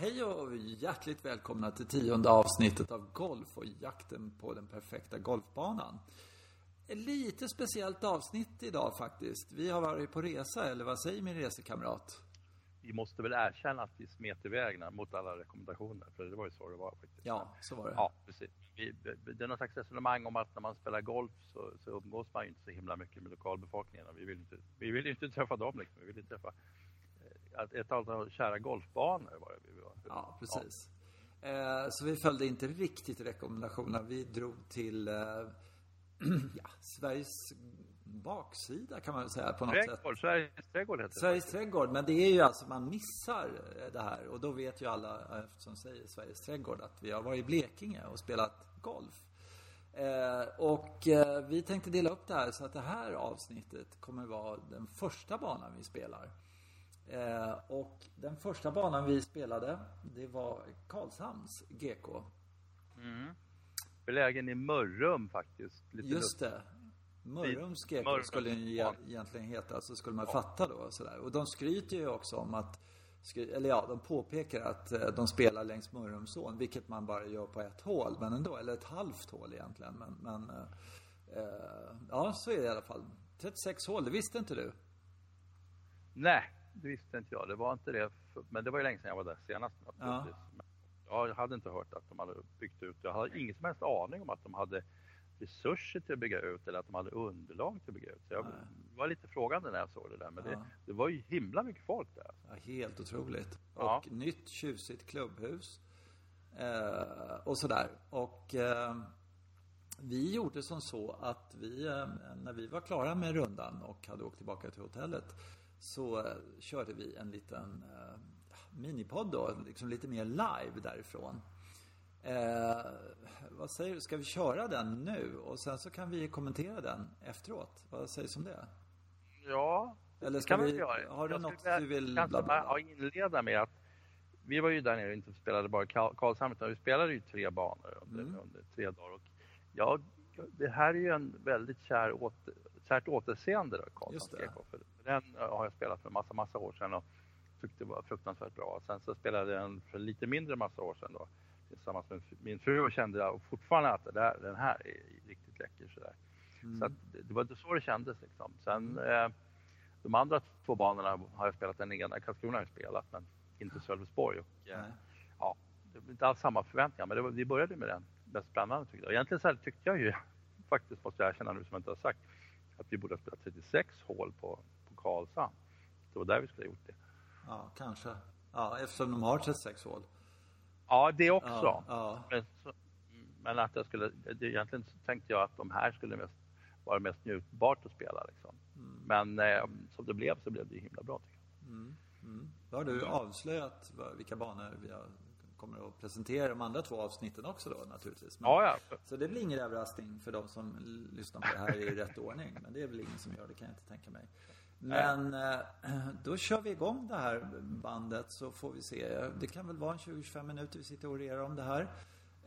Hej och hjärtligt välkomna till tionde avsnittet av Golf och jakten på den perfekta golfbanan. Ett lite speciellt avsnitt idag faktiskt. Vi har varit på resa, eller vad säger min resekamrat? Vi måste väl erkänna att vi smet iväg mot alla rekommendationer, för det var ju så det var faktiskt. Ja, så var det. Ja, precis. Vi, det är någon slags resonemang om att när man spelar golf så, så umgås man ju inte så himla mycket med lokalbefolkningen. Vi vill inte, vi vill inte träffa dem liksom. Vi vill inte träffa ett antal kära golfbanor var det vi var. Ja, precis. Ja. Eh, så vi följde inte riktigt rekommendationerna. Vi drog till eh, ja, Sveriges baksida kan man väl säga på något trädgård, sätt. Sveriges trädgård heter det. Sveriges trädgård, men det är ju alltså man missar det här och då vet ju alla eftersom säger Sveriges trädgård att vi har varit i Blekinge och spelat golf. Eh, och eh, vi tänkte dela upp det här så att det här avsnittet kommer vara den första banan vi spelar. Eh, och den första banan vi spelade, det var Karlshamns GK. Mm. Belägen i Mörrum faktiskt. Lite Just det. Mörrums GK Mörrums. skulle den ju egentligen heta, så skulle man ja. fatta då. Sådär. Och de skryter ju också om att, eller ja, de påpekar att eh, de spelar längs Mörrumsån, vilket man bara gör på ett hål, men ändå, eller ett halvt hål egentligen. Men, men eh, eh ja, så är det i alla fall. 36 hål, det visste inte du? Nej, det visste inte jag. Det var inte det. Men det var ju länge sedan jag var där senast. Ja. Jag hade inte hört att de hade byggt ut. Jag hade ingen som helst aning om att de hade resurser till att bygga ut eller att de hade underlag till att bygga ut. Så jag Nej. var lite frågande när jag såg det där. Men ja. det, det, var ju himla mycket folk där. Ja, helt otroligt. Och ja. nytt tjusigt klubbhus. Eh, och sådär. Och eh, vi gjorde som så att vi, eh, när vi var klara med rundan och hade åkt tillbaka till hotellet så eh, körde vi en liten eh, minipodd då, liksom lite mer live därifrån. Eh, vad säger du, ska vi köra den nu och sen så kan vi kommentera den efteråt? Vad sägs om det? Ja, Eller ska kan vi, göra. Har du Jag något du vill kanske bara inleda med att vi var ju där nere och inte spelade bara Karlshamn utan vi spelade ju tre banor under, mm. under tre dagar. Och jag, det här är ju en väldigt kär åter, kärt återseende då, Karlshamns GK. För den har jag spelat för massa, massa år sedan och tyckte det var fruktansvärt bra. Sen så spelade jag den för lite mindre massa år sedan då tillsammans med min fru och kände jag fortfarande att där, den här är riktigt läcker sådär. Mm. Så att det var inte så det kändes liksom. Sen eh, de andra två banorna har jag spelat, den ena Karlskrona har jag spelat men inte Sölvesborg. Och, eh, ja, det var inte alls samma förväntningar men det var, vi började med den mest spännande tyckte jag. Egentligen så här tyckte jag ju faktiskt måste jag erkänna nu som jag inte har sagt att vi borde ha spelat 36 hål på, på Karlshamn. Det var där vi skulle ha gjort det. Ja, kanske. Ja, eftersom de har 36 hål. Ja, det också. Ja, ja. Men, så, men, att jag skulle, egentligen tänkte jag att de här skulle mest, vara mest njutbart att spela. Liksom. Mm. Men eh, som det blev så blev det himla bra tycker jag. Mm. Mm. Då har du avslöjat vilka banor vi har, kommer att presentera de andra två avsnitten också då naturligtvis. Men, ja, ja. Så det blir ingen överraskning för de som lyssnar på det här i rätt ordning. Men det är väl ingen som gör det kan jag inte tänka mig. Men eh, då kör vi igång det här bandet så får vi se. Det kan väl vara en 20-25 minuter vi sitter och orerar om det här.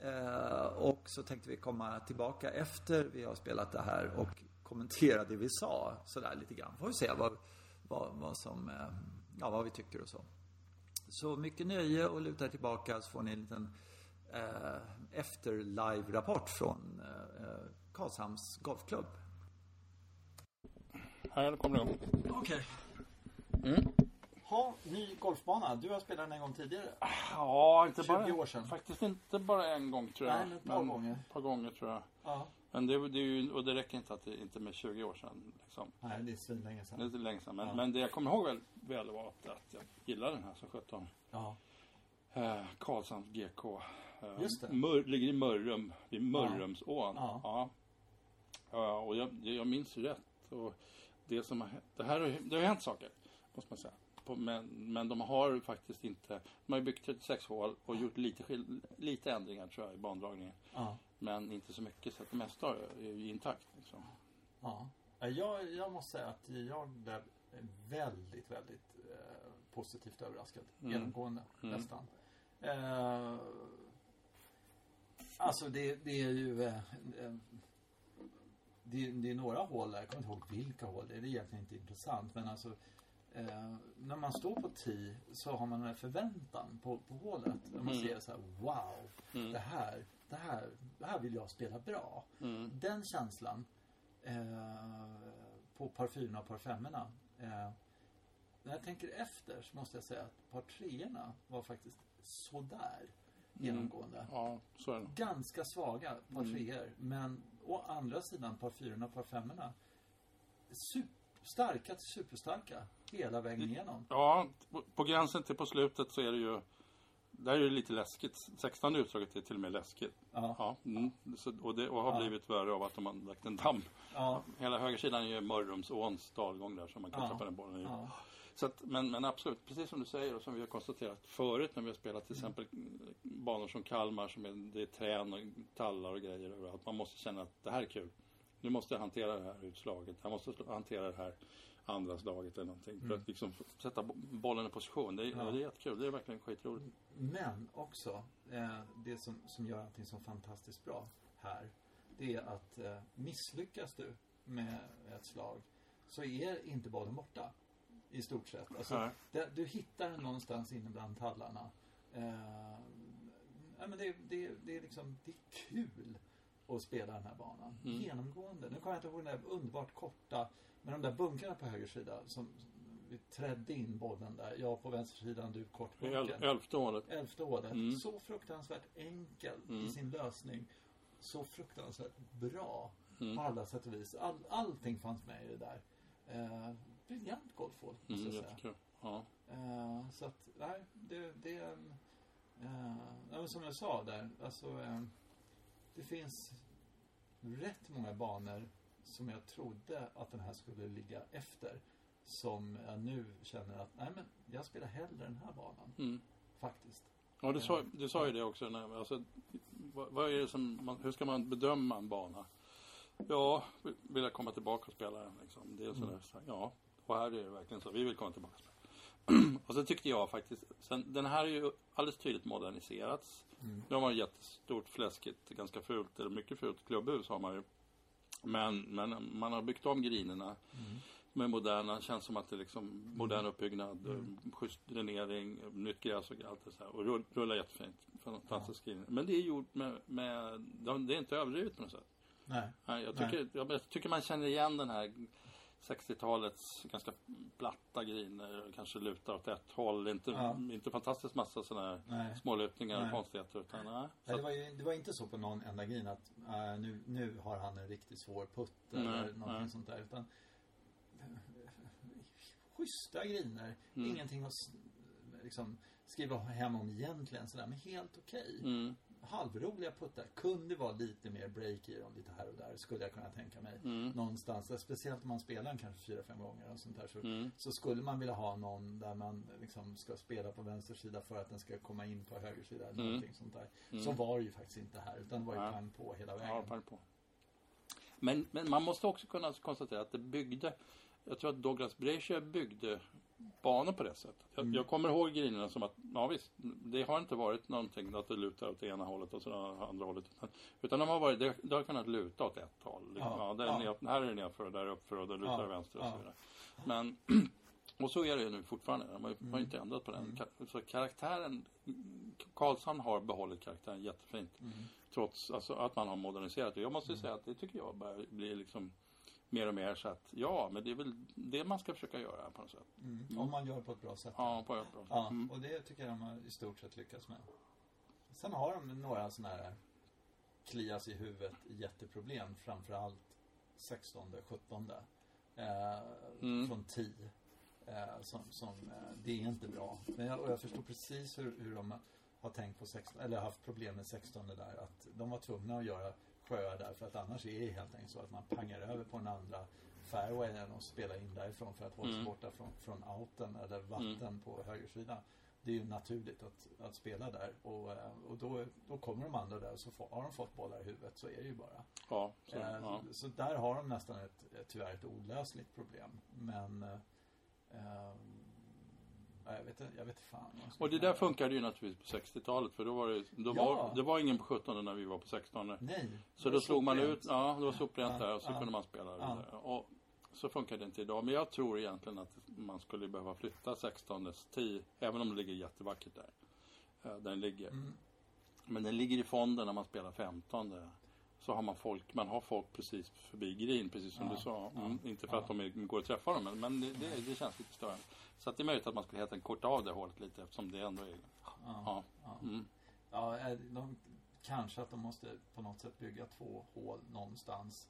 Eh, och så tänkte vi komma tillbaka efter vi har spelat det här och kommentera det vi sa sådär lite grann. Får vi se vad, vad, vad som, eh, ja vad vi tycker och så. Så mycket nöje och luta tillbaka så får ni en liten eh, efter live-rapport från eh, Karlshamns Golfklubb. Här kommer den. Okej. Okay. Mm. Ha, ny golfbana. Du har spelat den en gång tidigare. Ja, inte 20 bara, år sedan. Faktiskt inte bara en gång tror jag. Nej, ett par gånger. Ett par gånger tror jag. Ja. Men det, det ju, och det räcker inte att det inte med 20 år sedan. Liksom. Nej, det är svinlänge sedan. Är länge sedan. Men, ja. men det jag kommer ihåg väl, väl var att, att jag gillar den här som sjutton. Ja. Eh, Karlshamns GK. Eh, Just det. Mör, ligger i Mörrum, vid Mörrumsån. Ja. ja. ja. och jag, jag minns rätt. Och det som har det här har, det har hänt saker, måste man säga. På, men, men de har faktiskt inte, de har byggt 36 hål och gjort lite, lite ändringar tror jag i bandragningen. Ja. Men inte så mycket så att det mesta är ju intakt. Liksom. Ja. Jag, jag måste säga att jag blev väldigt, väldigt eh, positivt överraskad. Mm. Genomgående, mm. nästan. Eh, alltså det, det är ju eh, eh det, det är några hål där, jag kommer inte ihåg vilka hål, det är egentligen inte intressant. Men alltså eh, när man står på tee så har man en förväntan på, på hålet. När man Mm. ser så här, wow, Mm. det, här, det, här, det här vill jag spela bra. Mm. Den känslan eh, på par 4 och par 5 eh, När jag tänker efter så måste jag säga att par 3 var faktiskt sådär genomgående. Ja, så är det. Ganska svaga par Mm. 3 men å andra sidan par 4 och par 5 super, starka till superstarka hela vägen igenom. Ja, på- på gränsen till på slutet så är det ju där är det lite läskigt. 16 utdraget är till och med läskigt. Ja, Ja, mm. så, och det och har Ja. blivit värre av att de har lagt en damm. ja, Hela högersidan är ju Mörrumsåns dalgång där som man kan Ja. träffa den bollen i. ja. Så att, men, men absolut, precis som du säger och som vi har konstaterat förut när vi har spelat till exempel banor som Kalmar som är, det är trän och tallar och grejer överallt. Man måste känna att det här är kul. Nu måste jag hantera det här utslaget. Jag måste hantera det här andra slaget eller någonting. För att liksom sätta bo- bollen i position. Det är, Ja. det är jättekul. Det är verkligen skitroligt. Men också, eh, det som, som gör allting så fantastiskt bra här, det är att eh, misslyckas du med ett slag så är inte bollen borta. I stort sett. Alltså, det, du hittar den någonstans inne bland tallarna. Eh, ja, men det, det, det är liksom, det är kul att spela den här banan. Mm. Genomgående. Nu kommer jag inte ihåg den där underbart korta, med de där bunkrarna på höger sida som vi trädde in bollen där. Jag på vänster sidan, du kort Det är bunken. el- elfte hålet. Elfte året. Mm. Så fruktansvärt enkel Mm. i sin lösning. Så fruktansvärt bra Mm. på alla sätt och vis. All, allting fanns med i det där. Eh, briljant golfhål, måste Mm, jag säga. Ja. Eh, så att, nej, det, det är... Uh, ja, som jag sa där, alltså... eh, det finns rätt många banor som jag trodde att den här skulle ligga efter. Som jag nu känner att, nej men, jag spelar hellre den här banan. Mm. Faktiskt. Ja, du sa, du sa ju det också. När, alltså, vad, vad är det som, man, hur ska man bedöma en bana? Ja, vill jag komma tillbaka och spela den? Liksom. Det är sådär, så, ja, och här är det verkligen så. Vi vill komma tillbaka och spela. och så tyckte jag faktiskt, sen, den här är ju alldeles tydligt moderniserats. Mm. Nu har man ett jättestort, fläskigt, ganska fult, eller mycket fult klubbhus har man ju. Men, men man har byggt om grinerna Mm. med moderna, känns som att det är liksom modern uppbyggnad, mm. schysst dränering, nytt gräs och allt det så här. Och rull- rullar jättefint. Fantastisk ja. Men det är gjort med, med, de- det är inte överdrivet på något sätt. Nej. Nej, jag, tycker, jag, jag tycker man känner igen den här 60-talets ganska platta griner, kanske lutar åt ett håll. Inte, Ja. inte fantastiskt massa sådana här Nej. smålutningar Nej. och konstigheter. Utan, nej. Nej, det, var ju, det var inte så på någon enda grin att äh, nu, nu har han en riktigt svår putt Nej, eller någonting nej. sånt där. Utan schyssta griner. Mm. Ingenting att liksom, skriva hem om egentligen sådär. Men helt okej. mm, Halvroliga puttar. Kunde vara lite mer break i dem lite här och där. Skulle jag kunna tänka mig. mm, Någonstans. Speciellt om man spelar den kanske fyra, fem gånger och sånt där. Så, mm, så skulle man vilja ha någon där man liksom ska spela på vänster sida för att den ska komma in på höger sida. Eller Mm. någonting sånt där. Mm. Så var det ju faktiskt inte här. Utan det var ju Nej. pang på hela ja, vägen. pang på. Men, men man måste också kunna konstatera att det byggde, jag tror att Douglas Brasher byggde banor på det sättet. Jag, Mm. jag kommer ihåg grinerna som att, ja visst, det har inte varit någonting att det lutar åt det ena hållet och så det andra hållet. Utan, utan de har varit, det, det har kunnat luta åt ett håll. Liksom. Ja, Ja, ja. Ner, här är det nerför och där är det uppför och där lutar Ja, vänster och så vidare. Men, och så är det ju nu fortfarande. De har har Mm. ju inte ändrat på den. Ka- Så karaktären, Karlshamn har behållit karaktären jättefint. Mm. Trots alltså, att man har moderniserat det. Jag måste säga att det tycker jag börjar bli liksom mer och mer så att ja, men det är väl det man ska försöka göra på något sätt. Mm. Om man gör på ett bra sätt. Ja, på ett bra sätt. Ja, Mm. och det tycker jag de har i stort sett lyckats med. Sen har de några sådana här klias i huvudet jätteproblem. Framförallt 16, 17 eh, Mm. från 10. Eh, som, som, eh, det är inte bra. Men jag, och jag förstår precis hur, hur de har tänkt på 16, eller haft problem med 16 där. Att de var tvungna att göra sjöar där för att annars är det helt enkelt så att man pangar över på den andra fairwayen och spelar in därifrån för att hålla sig Mm. borta från, från outen eller vatten på högersidan. Det är ju naturligt att, att spela där och, eh, och då, då kommer de andra där och så får, har de fått bollar i huvudet så är det ju bara. Ja, så, Eh, ja. Så där har de nästan ett, ett tyvärr ett olösligt problem. Men eh, ja, jag vet inte, jag vet fan. Och det där funkade ju naturligtvis på 60-talet för då var det, då Ja. var, det var ingen på 17 när vi var på 16 Nej. Så då slog man ut, ja det var soprent där och så kunde man spela vidare. Och Så funkar det inte idag. Men jag tror egentligen att man skulle behöva flytta 16 10, även om det ligger jättevackert där. Eh, den ligger. Mm. Men den ligger i fonden när man spelar 15. Så har man folk, man har folk precis förbi green, precis som Ja, du sa. ja, Mm, inte för ja. att de är, går att träffa dem, men, det, det, det känns lite störande. Så att det är möjligt att man skulle helt korta av det hålet lite eftersom det ändå är... Ja. Ja. Ja. Mm. Ja, eh, de, kanske att de måste på något sätt bygga två hål någonstans.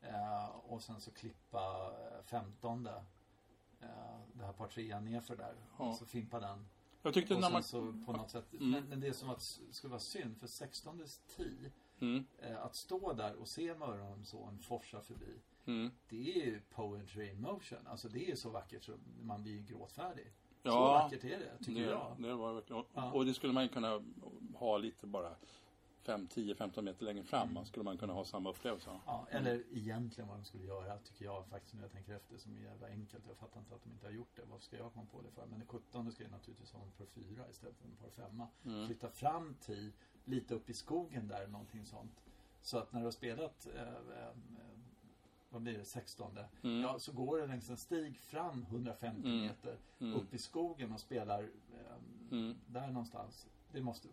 Eh, och sen så klippa eh, femtonde. Eh, det här par trean nerför där. Ja. Och så fimpa den. Jag tyckte Och när man... så på något sätt. Mm. Men, men det som att, skulle vara synd för 16 tee. Mm, Eh, att stå där och se Mörrumsån forsa förbi. mm. Det är ju poetry in motion. Alltså det är så vackert så man blir ju gråtfärdig. Så Ja, vackert är det, tycker det, jag. det var verkligen... Och, Ja. och det skulle man ju kunna ha lite bara 5, 10, 15 meter längre fram. Mm. Skulle man kunna ha samma upplevelse. Ja, eller egentligen vad de skulle göra tycker jag faktiskt när jag tänker efter som är jävla enkelt. Jag fattar inte att de inte har gjort det. Varför ska jag komma på det för? Men det 17 ska ju naturligtvis ha en par 4 istället för en par 5. Mm. Flytta fram till lite upp i skogen där, någonting sånt. Så att när du har spelat, eh, eh, vad blir det, 16 Mm. Ja, så går det längs en stig fram 150 Mm. meter Mm. upp i skogen och spelar eh, Mm. där någonstans. Det måste,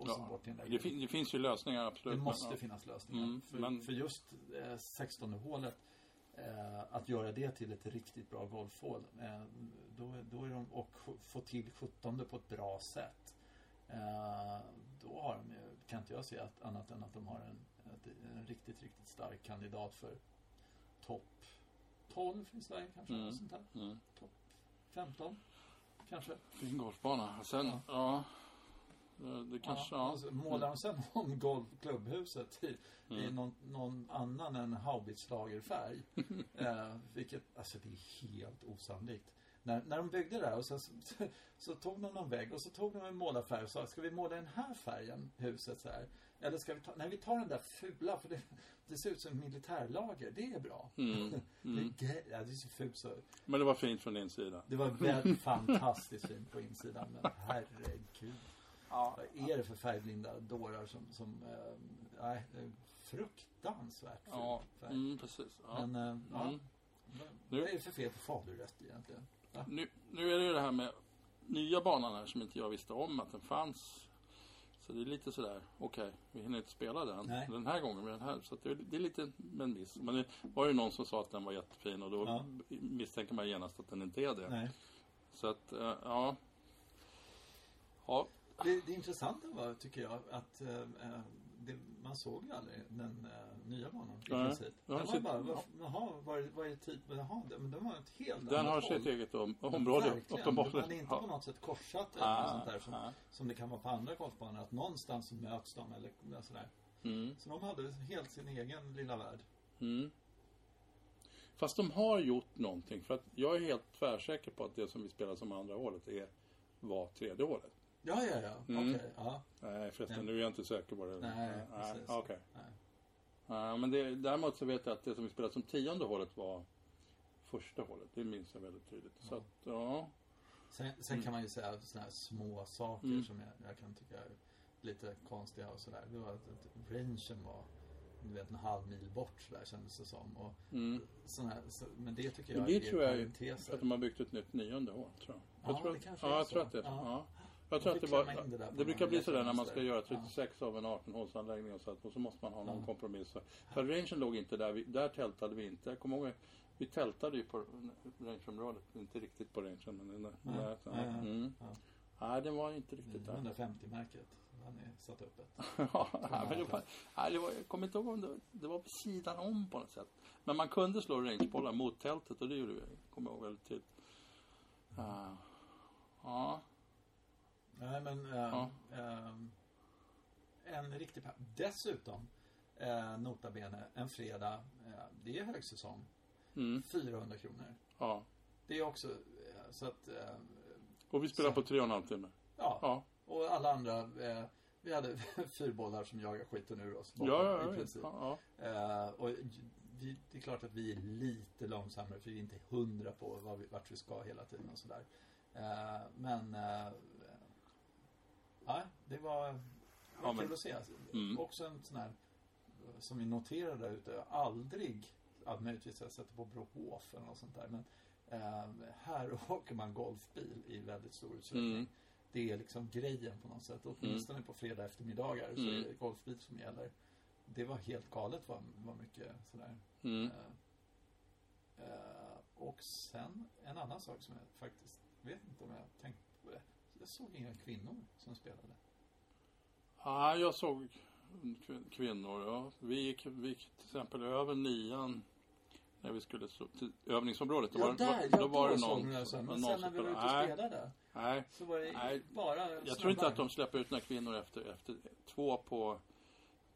och så Ja, bort till den där Det, fin, det finns ju lösningar absolut. det men, måste ja. finnas lösningar. Mm, för, men- för just eh, 16 hålet eh, att göra det till ett riktigt bra golfhål. Eh, då, då är de, och få till 17 på ett bra sätt. Eh, då har de kan inte jag se att, annat än att de har en, en riktigt, riktigt stark kandidat för topp 12 i Sverige kanske. Mm. Sånt. Mm. Topp 15 kanske. Fin golfbana. Sen, Ja. ja. Det, det kanske, ja. alltså, målar de sen om golfklubbhuset i, i Mm. någon, någon annan än haubitslagerfärg. eh, vilket, alltså det är helt osannolikt. När, när de byggde det här och sen så, så tog de någon vägg och så tog de en målarfärg och sa ska vi måla den här färgen, huset så här? Eller ska vi ta, nej vi tar den där fula för det, det ser ut som militärlager, det är bra. Mm. Mm. Det, ja, det är så fult så. Men det var fint från din sida. Det var väldigt fantastiskt fint på insidan men herregud. Ja. Vad är det för färgblinda dårar som, som eh, nej, det är fruktansvärt ful Ja, färg. mm, precis. Ja. Men, eh, ja. Mm. Vad är det för fel på falurätt egentligen? Ja. Nu, nu är det ju det här med nya banan här som inte jag visste om att den fanns. Så det är lite sådär, okej, vi hinner inte spela den Nej. den här gången med den här. Så det, är- det är lite med en miss. Men det var ju någon som sa att den var jättefin och då Ja. misstänker man genast att den inte är det. Nej. Så att, eh, ja. Ja, Det, det intressanta var, tycker jag, att eh, eh, det, man såg ju aldrig den eh, nya banan i Nej. princip. Den var så- bara, vad, jaha, vad är, vad är tid? Jaha, det- men den var ett helt den har håll. sitt eget om, område uppenbarligen. Man är inte på något sätt korsat eller Ah, sånt där som, ah. som det kan vara på andra golfbanor. Att någonstans möts de eller sådär. Mm. Så de hade helt sin egen lilla värld. Mm. Fast de har gjort någonting. För att jag är helt tvärsäker på att det som vi spelar som andra hålet är, var tredje hålet. Ja, ja, ja. Mm. Okej, ja. Nej förresten, nu är jag inte säker på det. Nej, Nej, precis. okej. Nej. Ja, men det, däremot så vet jag att det som vi spelade som tionde hålet var första hålet. Det minns jag väldigt tydligt. Så att, ja. Sen, sen kan man ju säga sådana här små saker Mm. som jag, jag kan tycka är lite konstiga och sådär. Det var att, att rangen var du vet, en halv mil bort sådär kändes det som. Och Mm. såna här, så, men det tycker Men jag det är tror jag är parenteser. att de har byggt ett nytt nionde hål, tror jag. jag Ja, tror, det att- kanske ja, är jag så. tror att det är så. Ja. Ja. Jag tror att det in det där det brukar bli sådär när man ska göra Ja. 36 av en 18-hålsanläggning och så, att- och så måste man ha någon Ja. kompromiss. För rangen låg inte där, vi, där tältade vi inte. Jag kommer ihåg, vi tältade ju på rangeområdet, inte riktigt på rangen men när- Nej. närheten. Ja, ja. Mm. Ja. Nej, det var inte riktigt där. 150-märket. Han är satt upp ett. ja, men det var, nej, det var, jag kommer inte ihåg om det, det var på sidan om på något sätt. Men man kunde slå rangebollar mot tältet och det gjorde vi. kommer jag ihåg väldigt tydligt. Uh, ja. Nej men eh, Ja. eh, en riktig pa- Dessutom eh, nota bene en fredag. Eh, det är högsäsong. Mm, 400 kronor. ja. Det är också eh, så att eh, Och vi spelade Så. på tre och en halv timme. ja. Ja. Och alla andra. Vi hade fyrbollar som jagar skiten ur oss. Ja, bakom, ja, i ja, princip. ja, Eh, och vi, det är klart att vi är lite långsammare för vi är inte hundra på vad vi, vart vi ska hela tiden och sådär. Eh, men eh, ja, det var, det var Ja, men- kul att se. Alltså, Mm. Också en sån här som vi noterade där ute. Aldrig, ja, möjligtvis jag sätter på Brohof eller något sånt där. Men eh, här åker man golfbil i väldigt stor utsträckning. Mm. Det är liksom grejen på något sätt. Åtminstone på fredag eftermiddagar så Mm. är det golfbil som gäller. Det var helt galet vad, vad mycket sådär. Mm. Eh, eh, och sen en annan sak som jag faktiskt vet inte om jag tänkt på det. Jag såg inga kvinnor som spelade. Ja, jag såg kvin- kvinnor. Ja. Vi, gick, vi gick till exempel över nian när vi skulle till övningsområdet. Då var, var, då var det någon. Men någon sen när vi var ute och spelade. spelade Nej, så var det Nej. bara jag tror inte att de släpper ut några kvinnor efter, efter två på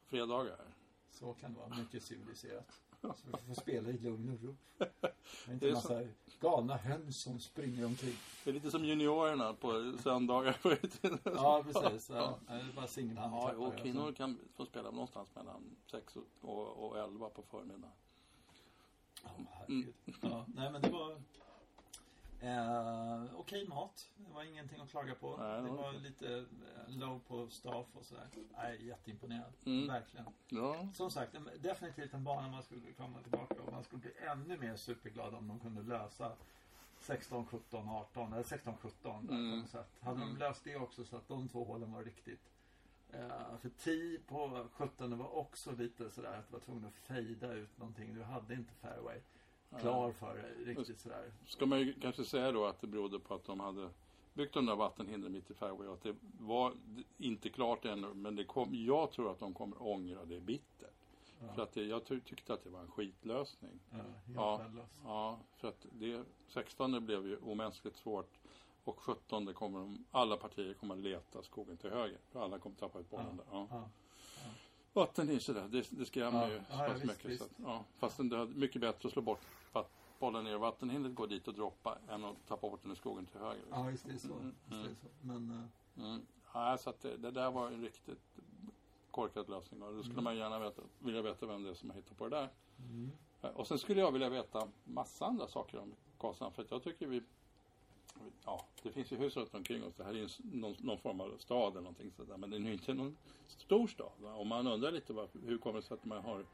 fredagar. Så kan det vara. Mycket civiliserat. Så vi får spela i lugn och ro. Det är inte Det är en massa galna höns som springer omkring. Det är lite som juniorerna på söndagar. Ja, precis. Ja, det är bara singelhandikappade. Ja, och kvinnor kan få spela någonstans mellan 6 och, och 11 på förmiddagen. Ja, herregud. Ja, nej men det var eh, okej mat. Det var ingenting att klaga på. Nej, det var okej. lite eh, low på staff och sådär. Nej, jätteimponerad. Mm. Verkligen. Ja, Som sagt, definitivt en bana man skulle komma tillbaka och man skulle bli ännu mer superglad om de kunde lösa 16, 17, 18 eller 16, 17 där Mm. på något sätt. Hade Mm. de löst det också så att de två hålen var riktigt eh, för 10 på 17 var också lite sådär att du var tvungen att fejda ut någonting. Du hade inte fairway klar för dig riktigt sådär. ska man ju kanske säga då att det berodde på att de hade byggt de där vattenhindren mitt i fairway och att det var inte klart ännu men det kom, jag tror att de kommer ångra det bittert. För att det, jag ty, tyckte att det var en skitlösning. Ja, Ja. Ja, för att det 16 blev ju omänskligt svårt och 17 kommer de, alla partier kommer att leta skogen till höger. För alla kommer tappa ut bollen där. Ja. Ja. Vatten är sådär, det, det skrämmer Ja, ju ja, visst, mycket. visst. Så att, ja, fastän det är mycket bättre att slå bort att bollen ner i vattenhindret går dit och droppa än att tappa bort den i skogen till höger. Ja, visst är det så. Mm, Visst är det så. Men eh, Mm. Ja, så att det, det där var en riktigt korkad lösning. Och då skulle Mm. man gärna veta, vilja veta vem det är som har hittat på det där. mm. Eh, Och sen skulle jag vilja veta massa andra saker om Karlshamn. För att jag tycker vi... Ja, det finns ju hus runt omkring oss. Det här är ju någon, någon form av stad eller någonting sådär. Men det är ju inte någon stor stad. Va? Och man undrar lite varför, hur kommer det sig att man har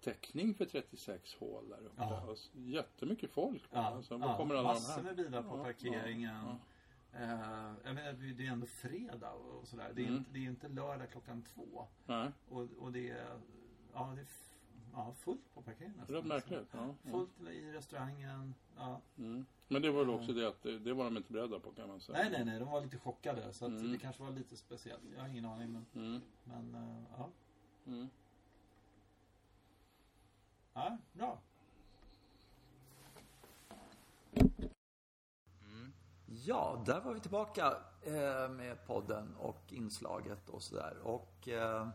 täckning för 36 hål där uppe? Ja. Och jättemycket folk. Ja, var ja, kommer alla massor med bilar på Ja, parkeringen. ja, jag menar, det är ändå fredag och sådär. Det är, Mm. inte, det är inte lördag klockan två. Nej, Och, och det är, ja, det är ja, fullt på parkeringen. det är märkligt. Ja, ja. Fullt i restaurangen. Ja. Mm. Men det var väl också det att det, det var de inte beredda på kan man säga. Nej, nej, nej. De var lite chockade. Så att Mm. det kanske var lite speciellt. Jag har ingen aning. Men, Mm. men eh, ja. Mm. ja, bra. Ja, där var vi tillbaka eh, med podden och inslaget och sådär. Och eh,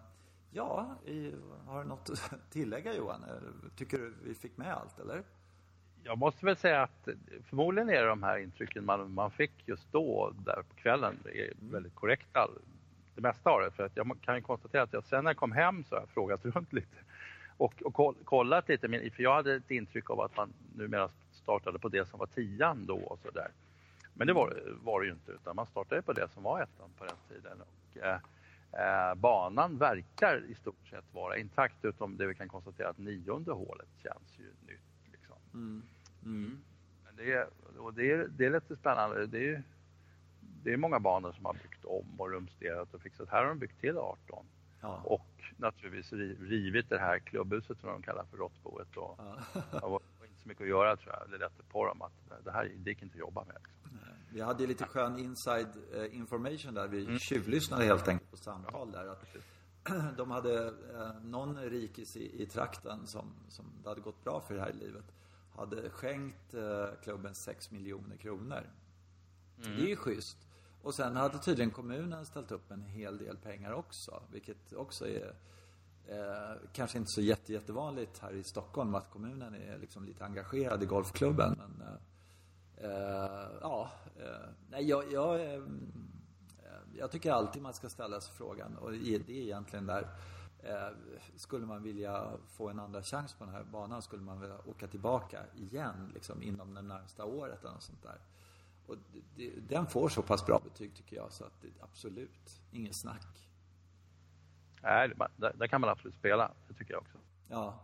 ja, i, har du något att tillägga Johan? Tycker du vi fick med allt eller? Jag måste väl säga att förmodligen är de här intrycken man, man fick just då, där på kvällen, är väldigt korrekta. Det mesta av det. För att jag kan ju konstatera att jag sen när jag kom hem så har jag frågat runt lite och, och koll, kollat lite. Men, för jag hade ett intryck av att man numera startade på det som var tian då och så där. Men det var, var det ju inte, utan man startade på det som var ettan på den tiden. Och, eh, eh, banan verkar i stort sett vara intakt, utom det vi kan konstatera att nionde hålet känns ju nytt. Liksom. Mm. Mm. Men det är, och det är, det är lite spännande. Det är, det är många banor som har byggt om och rumsterat och fixat. Här har de byggt till 18 Ja. och naturligtvis ri- rivit det här klubbhuset som de kallar för råttboet. Och Ja. det var inte så mycket att göra tror jag. Det lät på dem att det här det gick inte att jobba med. Liksom. Vi hade ju lite skön inside eh, information där. Mm. Vi tjuvlyssnade helt enkelt på samtal där. Att de hade eh, någon rikis i, i trakten som, som det hade gått bra för det här i livet. Hade skänkt eh, klubben 6 miljoner kronor. Det är ju schysst. Och sen hade tydligen kommunen ställt upp en hel del pengar också. Vilket också är eh, kanske inte så jätte, jättevanligt här i Stockholm att kommunen är liksom lite engagerad i golfklubben. Men, Eh, ja, eh, nej jag, jag, eh, jag tycker alltid man ska ställa sig frågan och det är egentligen där. Eh, skulle man vilja få en andra chans på den här banan skulle man vilja åka tillbaka igen liksom inom det närmsta året eller något sånt där. Och det, den får så pass bra betyg tycker jag så att det, absolut, ingen snack. Nej, där, där kan man absolut spela. Det tycker jag också. Ja.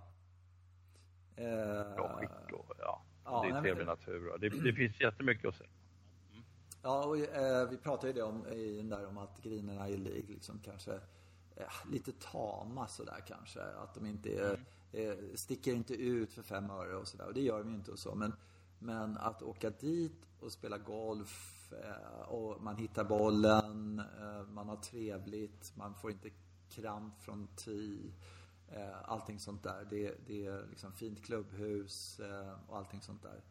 Eh, Bra skick och ja, ja det är trevlig men... natur. Det, det finns jättemycket att se. Mm. Ja, och eh, vi pratade ju det om, i den där om att grinerna i League liksom kanske eh, lite tama sådär kanske. Att de inte är, mm. eh, sticker inte ut för fem öre och sådär. Och det gör de ju inte och så. Men, men att åka dit och spela golf Eh, och man hittar bollen, eh, man har trevligt, man får inte kramp från tee. Eh, allting sånt där. Det, det är liksom fint klubbhus och allting sånt där.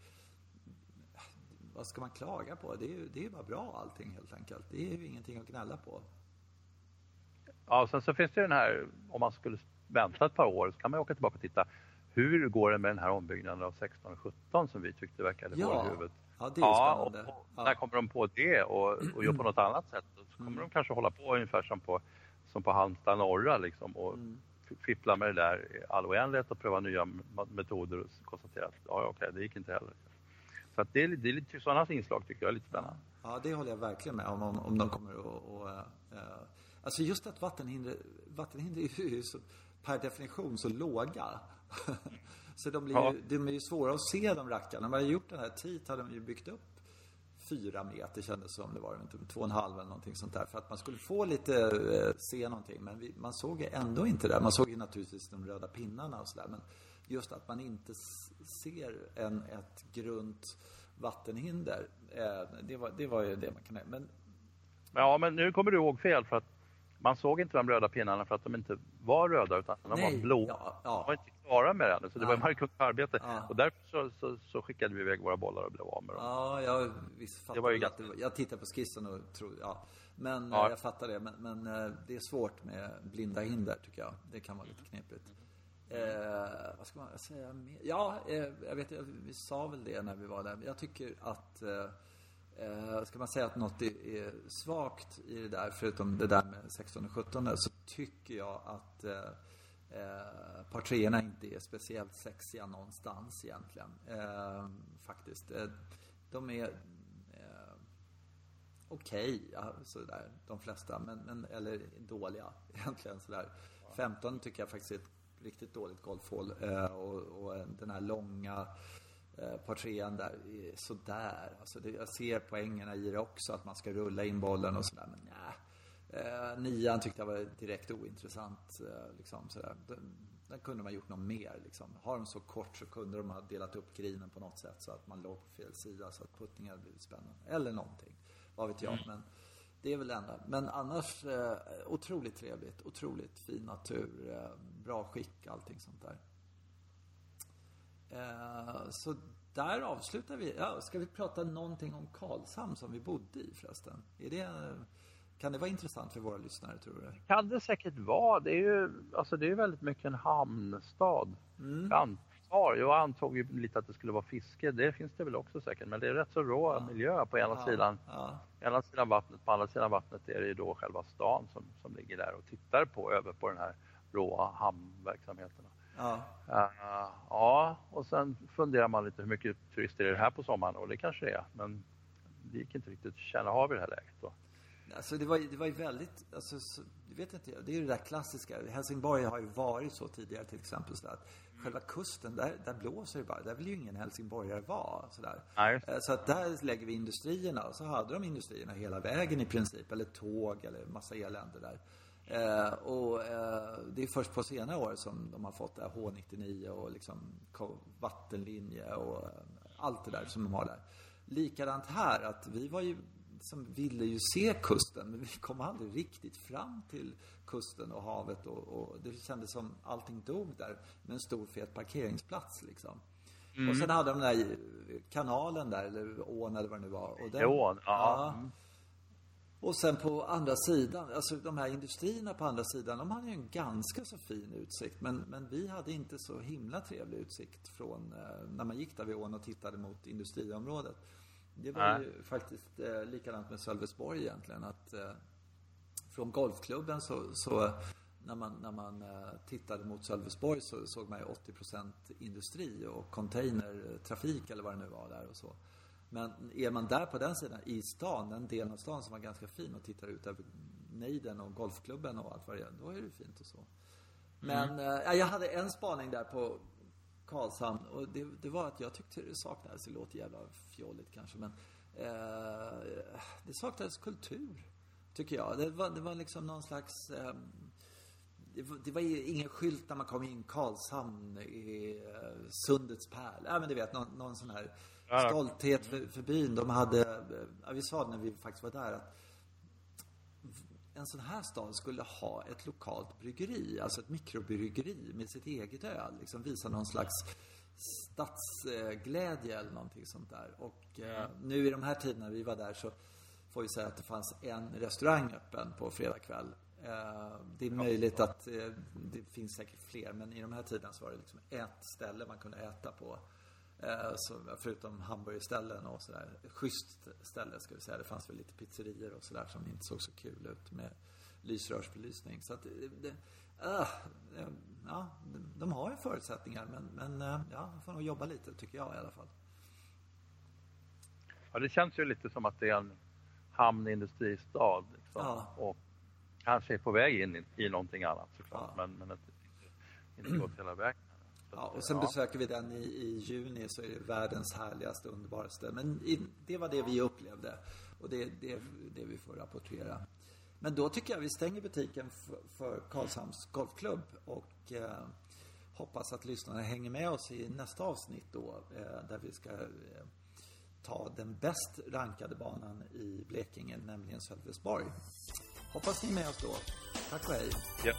Vad ska man klaga på? Det är, det är bara bra allting helt enkelt. Det är ju ingenting att gnälla på. Ja, och sen så finns det den här, om man skulle vänta ett par år så kan man åka tillbaka och titta. Hur går det med den här ombyggnaden av 16 och 17 som vi tyckte verkade ja. vara i huvudet? Ja, det är ja, spännande. Och, och ja. När kommer de på det och, och gör på något annat sätt? Så kommer mm. de kanske hålla på ungefär som på, som på Halmstad norra liksom och mm. Fippla med det där all oändlighet och pröva nya metoder och konstatera att ja, okej, det gick inte heller. Så att det är, det är lite sådana inslag tycker jag är lite spännande. Ja, det håller jag verkligen med om, om, om de kommer att... Och, uh, alltså just att vattenhinder, vattenhinder är ju så, per definition så låga. Så de, blir ja. ju, de är ju svåra att se de rackarna. När man hade gjort den här TIT hade de ju byggt upp fyra meter kändes som det var, inte två och en halv eller någonting sånt där. För att man skulle få lite, eh, se någonting. Men vi, man såg ju ändå inte det. Man såg ju naturligtvis de röda pinnarna och sådär. Men just att man inte ser en, ett grunt vattenhinder. Eh, det, var, det var ju det man kan... Men... Ja, men nu kommer du ihåg fel för att man såg inte de röda pinnarna för att de inte var röda utan de Nej, var blå. Ja, ja. De var inte klara med det ännu, så det ja. var mycket arbete. Ja. Och därför så, så, så, skickade vi iväg våra bollar och blev av med dem. Ja, jag visst det var ju ganska... Jag tittade på skissen och tror, ja. Men ja. jag fattar det. Men, men, eh, det är svårt med blinda hinder tycker jag. Det kan vara lite knepigt. Eh, vad ska man säga mer? Ja, eh, jag vet, vi sa väl det när vi var där. Jag tycker att eh, Eh, ska man säga att något är, är svagt i det där, förutom det där med 16 och 17, så tycker jag att eh, eh, par treorna inte är speciellt sexiga någonstans egentligen. Eh, faktiskt. Eh, de är eh, okej, okay, ja, sådär, de flesta, men, men, eller dåliga egentligen sådär. 15 tycker jag faktiskt är ett riktigt dåligt golfhål eh, och, och den här långa Eh, par trean där, sådär. Alltså det, jag ser poängerna i det också, att man ska rulla in bollen och sådär. Men nej. Eh, nian tyckte jag var direkt ointressant. Eh, liksom, sådär. Den, den kunde man gjort något mer. Liksom. Har de så kort så kunde de ha delat upp grinen på något sätt så att man låg på fel sida så att puttningen hade blivit spännande. Eller någonting. Vad vet jag. Mm. Men det är väl det enda. Men annars eh, otroligt trevligt. Otroligt fin natur. Eh, bra skick, allting sånt där. Eh, så där avslutar vi. Ja, ska vi prata någonting om Karlshamn som vi bodde i förresten? Är det, kan det vara intressant för våra lyssnare tror du? Kan det säkert vara. Det är ju alltså det är väldigt mycket en hamnstad. Mm. Jag antar, jag antog ju lite att det skulle vara fiske. Det finns det väl också säkert. Men det är rätt så rå ja. miljö på ena ja. sidan. Ja. ena sidan vattnet. På andra sidan vattnet är det ju då själva stan som, som ligger där och tittar på över på den här råa hamnverksamheten. Ja. Uh, ja, och sen funderar man lite hur mycket turister är det här på sommaren och det kanske det är. Men det gick inte riktigt att känna av i det här läget. Då. Alltså det var, det var ju väldigt, alltså, så, vet inte, det är ju det där klassiska. Helsingborg har ju varit så tidigare till exempel. Så att själva kusten, där, där blåser det bara. Där vill ju ingen helsingborgare vara. Sådär. Nej. Eh, så att där lägger vi industrierna. Och så hade de industrierna hela vägen i princip. Eller tåg eller massa elände där. Eh, och eh, det är först på senare år som de har fått det här H99 och liksom vattenlinje och eh, allt det där som de har där. Likadant här, att vi var ju som ville ju se kusten, men vi kom aldrig riktigt fram till kusten och havet och, och det kändes som allting dog där med en stor fet parkeringsplats liksom. Mm. Och sen hade de den där kanalen där, eller ån eller vad det nu var. Och den, ån, ja. ja mm. Och sen på andra sidan, alltså de här industrierna på andra sidan, de hade ju en ganska så fin utsikt. Men, men vi hade inte så himla trevlig utsikt från eh, när man gick där vid ån och tittade mot industriområdet. Det var ju faktiskt eh, likadant med Sölvesborg egentligen. Att eh, från golfklubben så, så när man, när man eh, tittade mot Sölvesborg så såg man ju 80% industri och containertrafik eller vad det nu var där och så. Men är man där på den sidan, i stan, den delen av stan som var ganska fin och tittar ut över nejden och golfklubben och allt vad det är, då är det fint och så. Men mm. äh, jag hade en spaning där på Karlshamn. Och det, det, var att jag tyckte det saknades, det låter jävla fjolligt kanske, men eh, det saknades kultur. Tycker jag. Det var, det var liksom någon slags eh, det var, det var ingen skylt när man kom in Karlshamn i uh, Sundets pärl. Ja men du vet någon, någon sån här stolthet för, för byn. De hade, ja, vi sa när vi faktiskt var där att en sån här stad skulle ha ett lokalt bryggeri, alltså ett mikrobryggeri med sitt eget öl. Liksom visa någon slags stadsglädje eller någonting sånt där. Och eh, nu i de här tiderna vi var där så får vi säga att det fanns en restaurang öppen på fredag kväll. Eh, det är möjligt att eh, det finns säkert fler, men i de här tiderna så var det liksom ett ställe man kunde äta på. Eh, så, förutom hamburgerställen och sådär. Schysst ställe ska vi säga. Det fanns väl lite pizzerior och sådär som inte såg så kul ut med lysrörsbelysning. Så att det, uh, ja, de har ju förutsättningar men, men ja, de får nog jobba lite tycker jag i alla fall. Ja, det känns ju lite som att det är en hamnindustristad. Liksom. Ja. Och kanske är på väg in i, i någonting annat såklart. Ja. Men, men inte, inte gått hela vägen. Ja, och sen ja. besöker vi den i, i juni så är det världens härligaste, underbaraste. Men i, det var det vi upplevde. Och det är det, det, vi får rapportera. Men då tycker jag vi stänger butiken för, för Karlshamns Golfklubb. Och eh, hoppas att lyssnarna hänger med oss i nästa avsnitt då. Eh, där vi ska eh, ta den bäst rankade banan i Blekinge, nämligen Sölvesborg. Hoppas ni är med oss då. Tack och hej. Ja.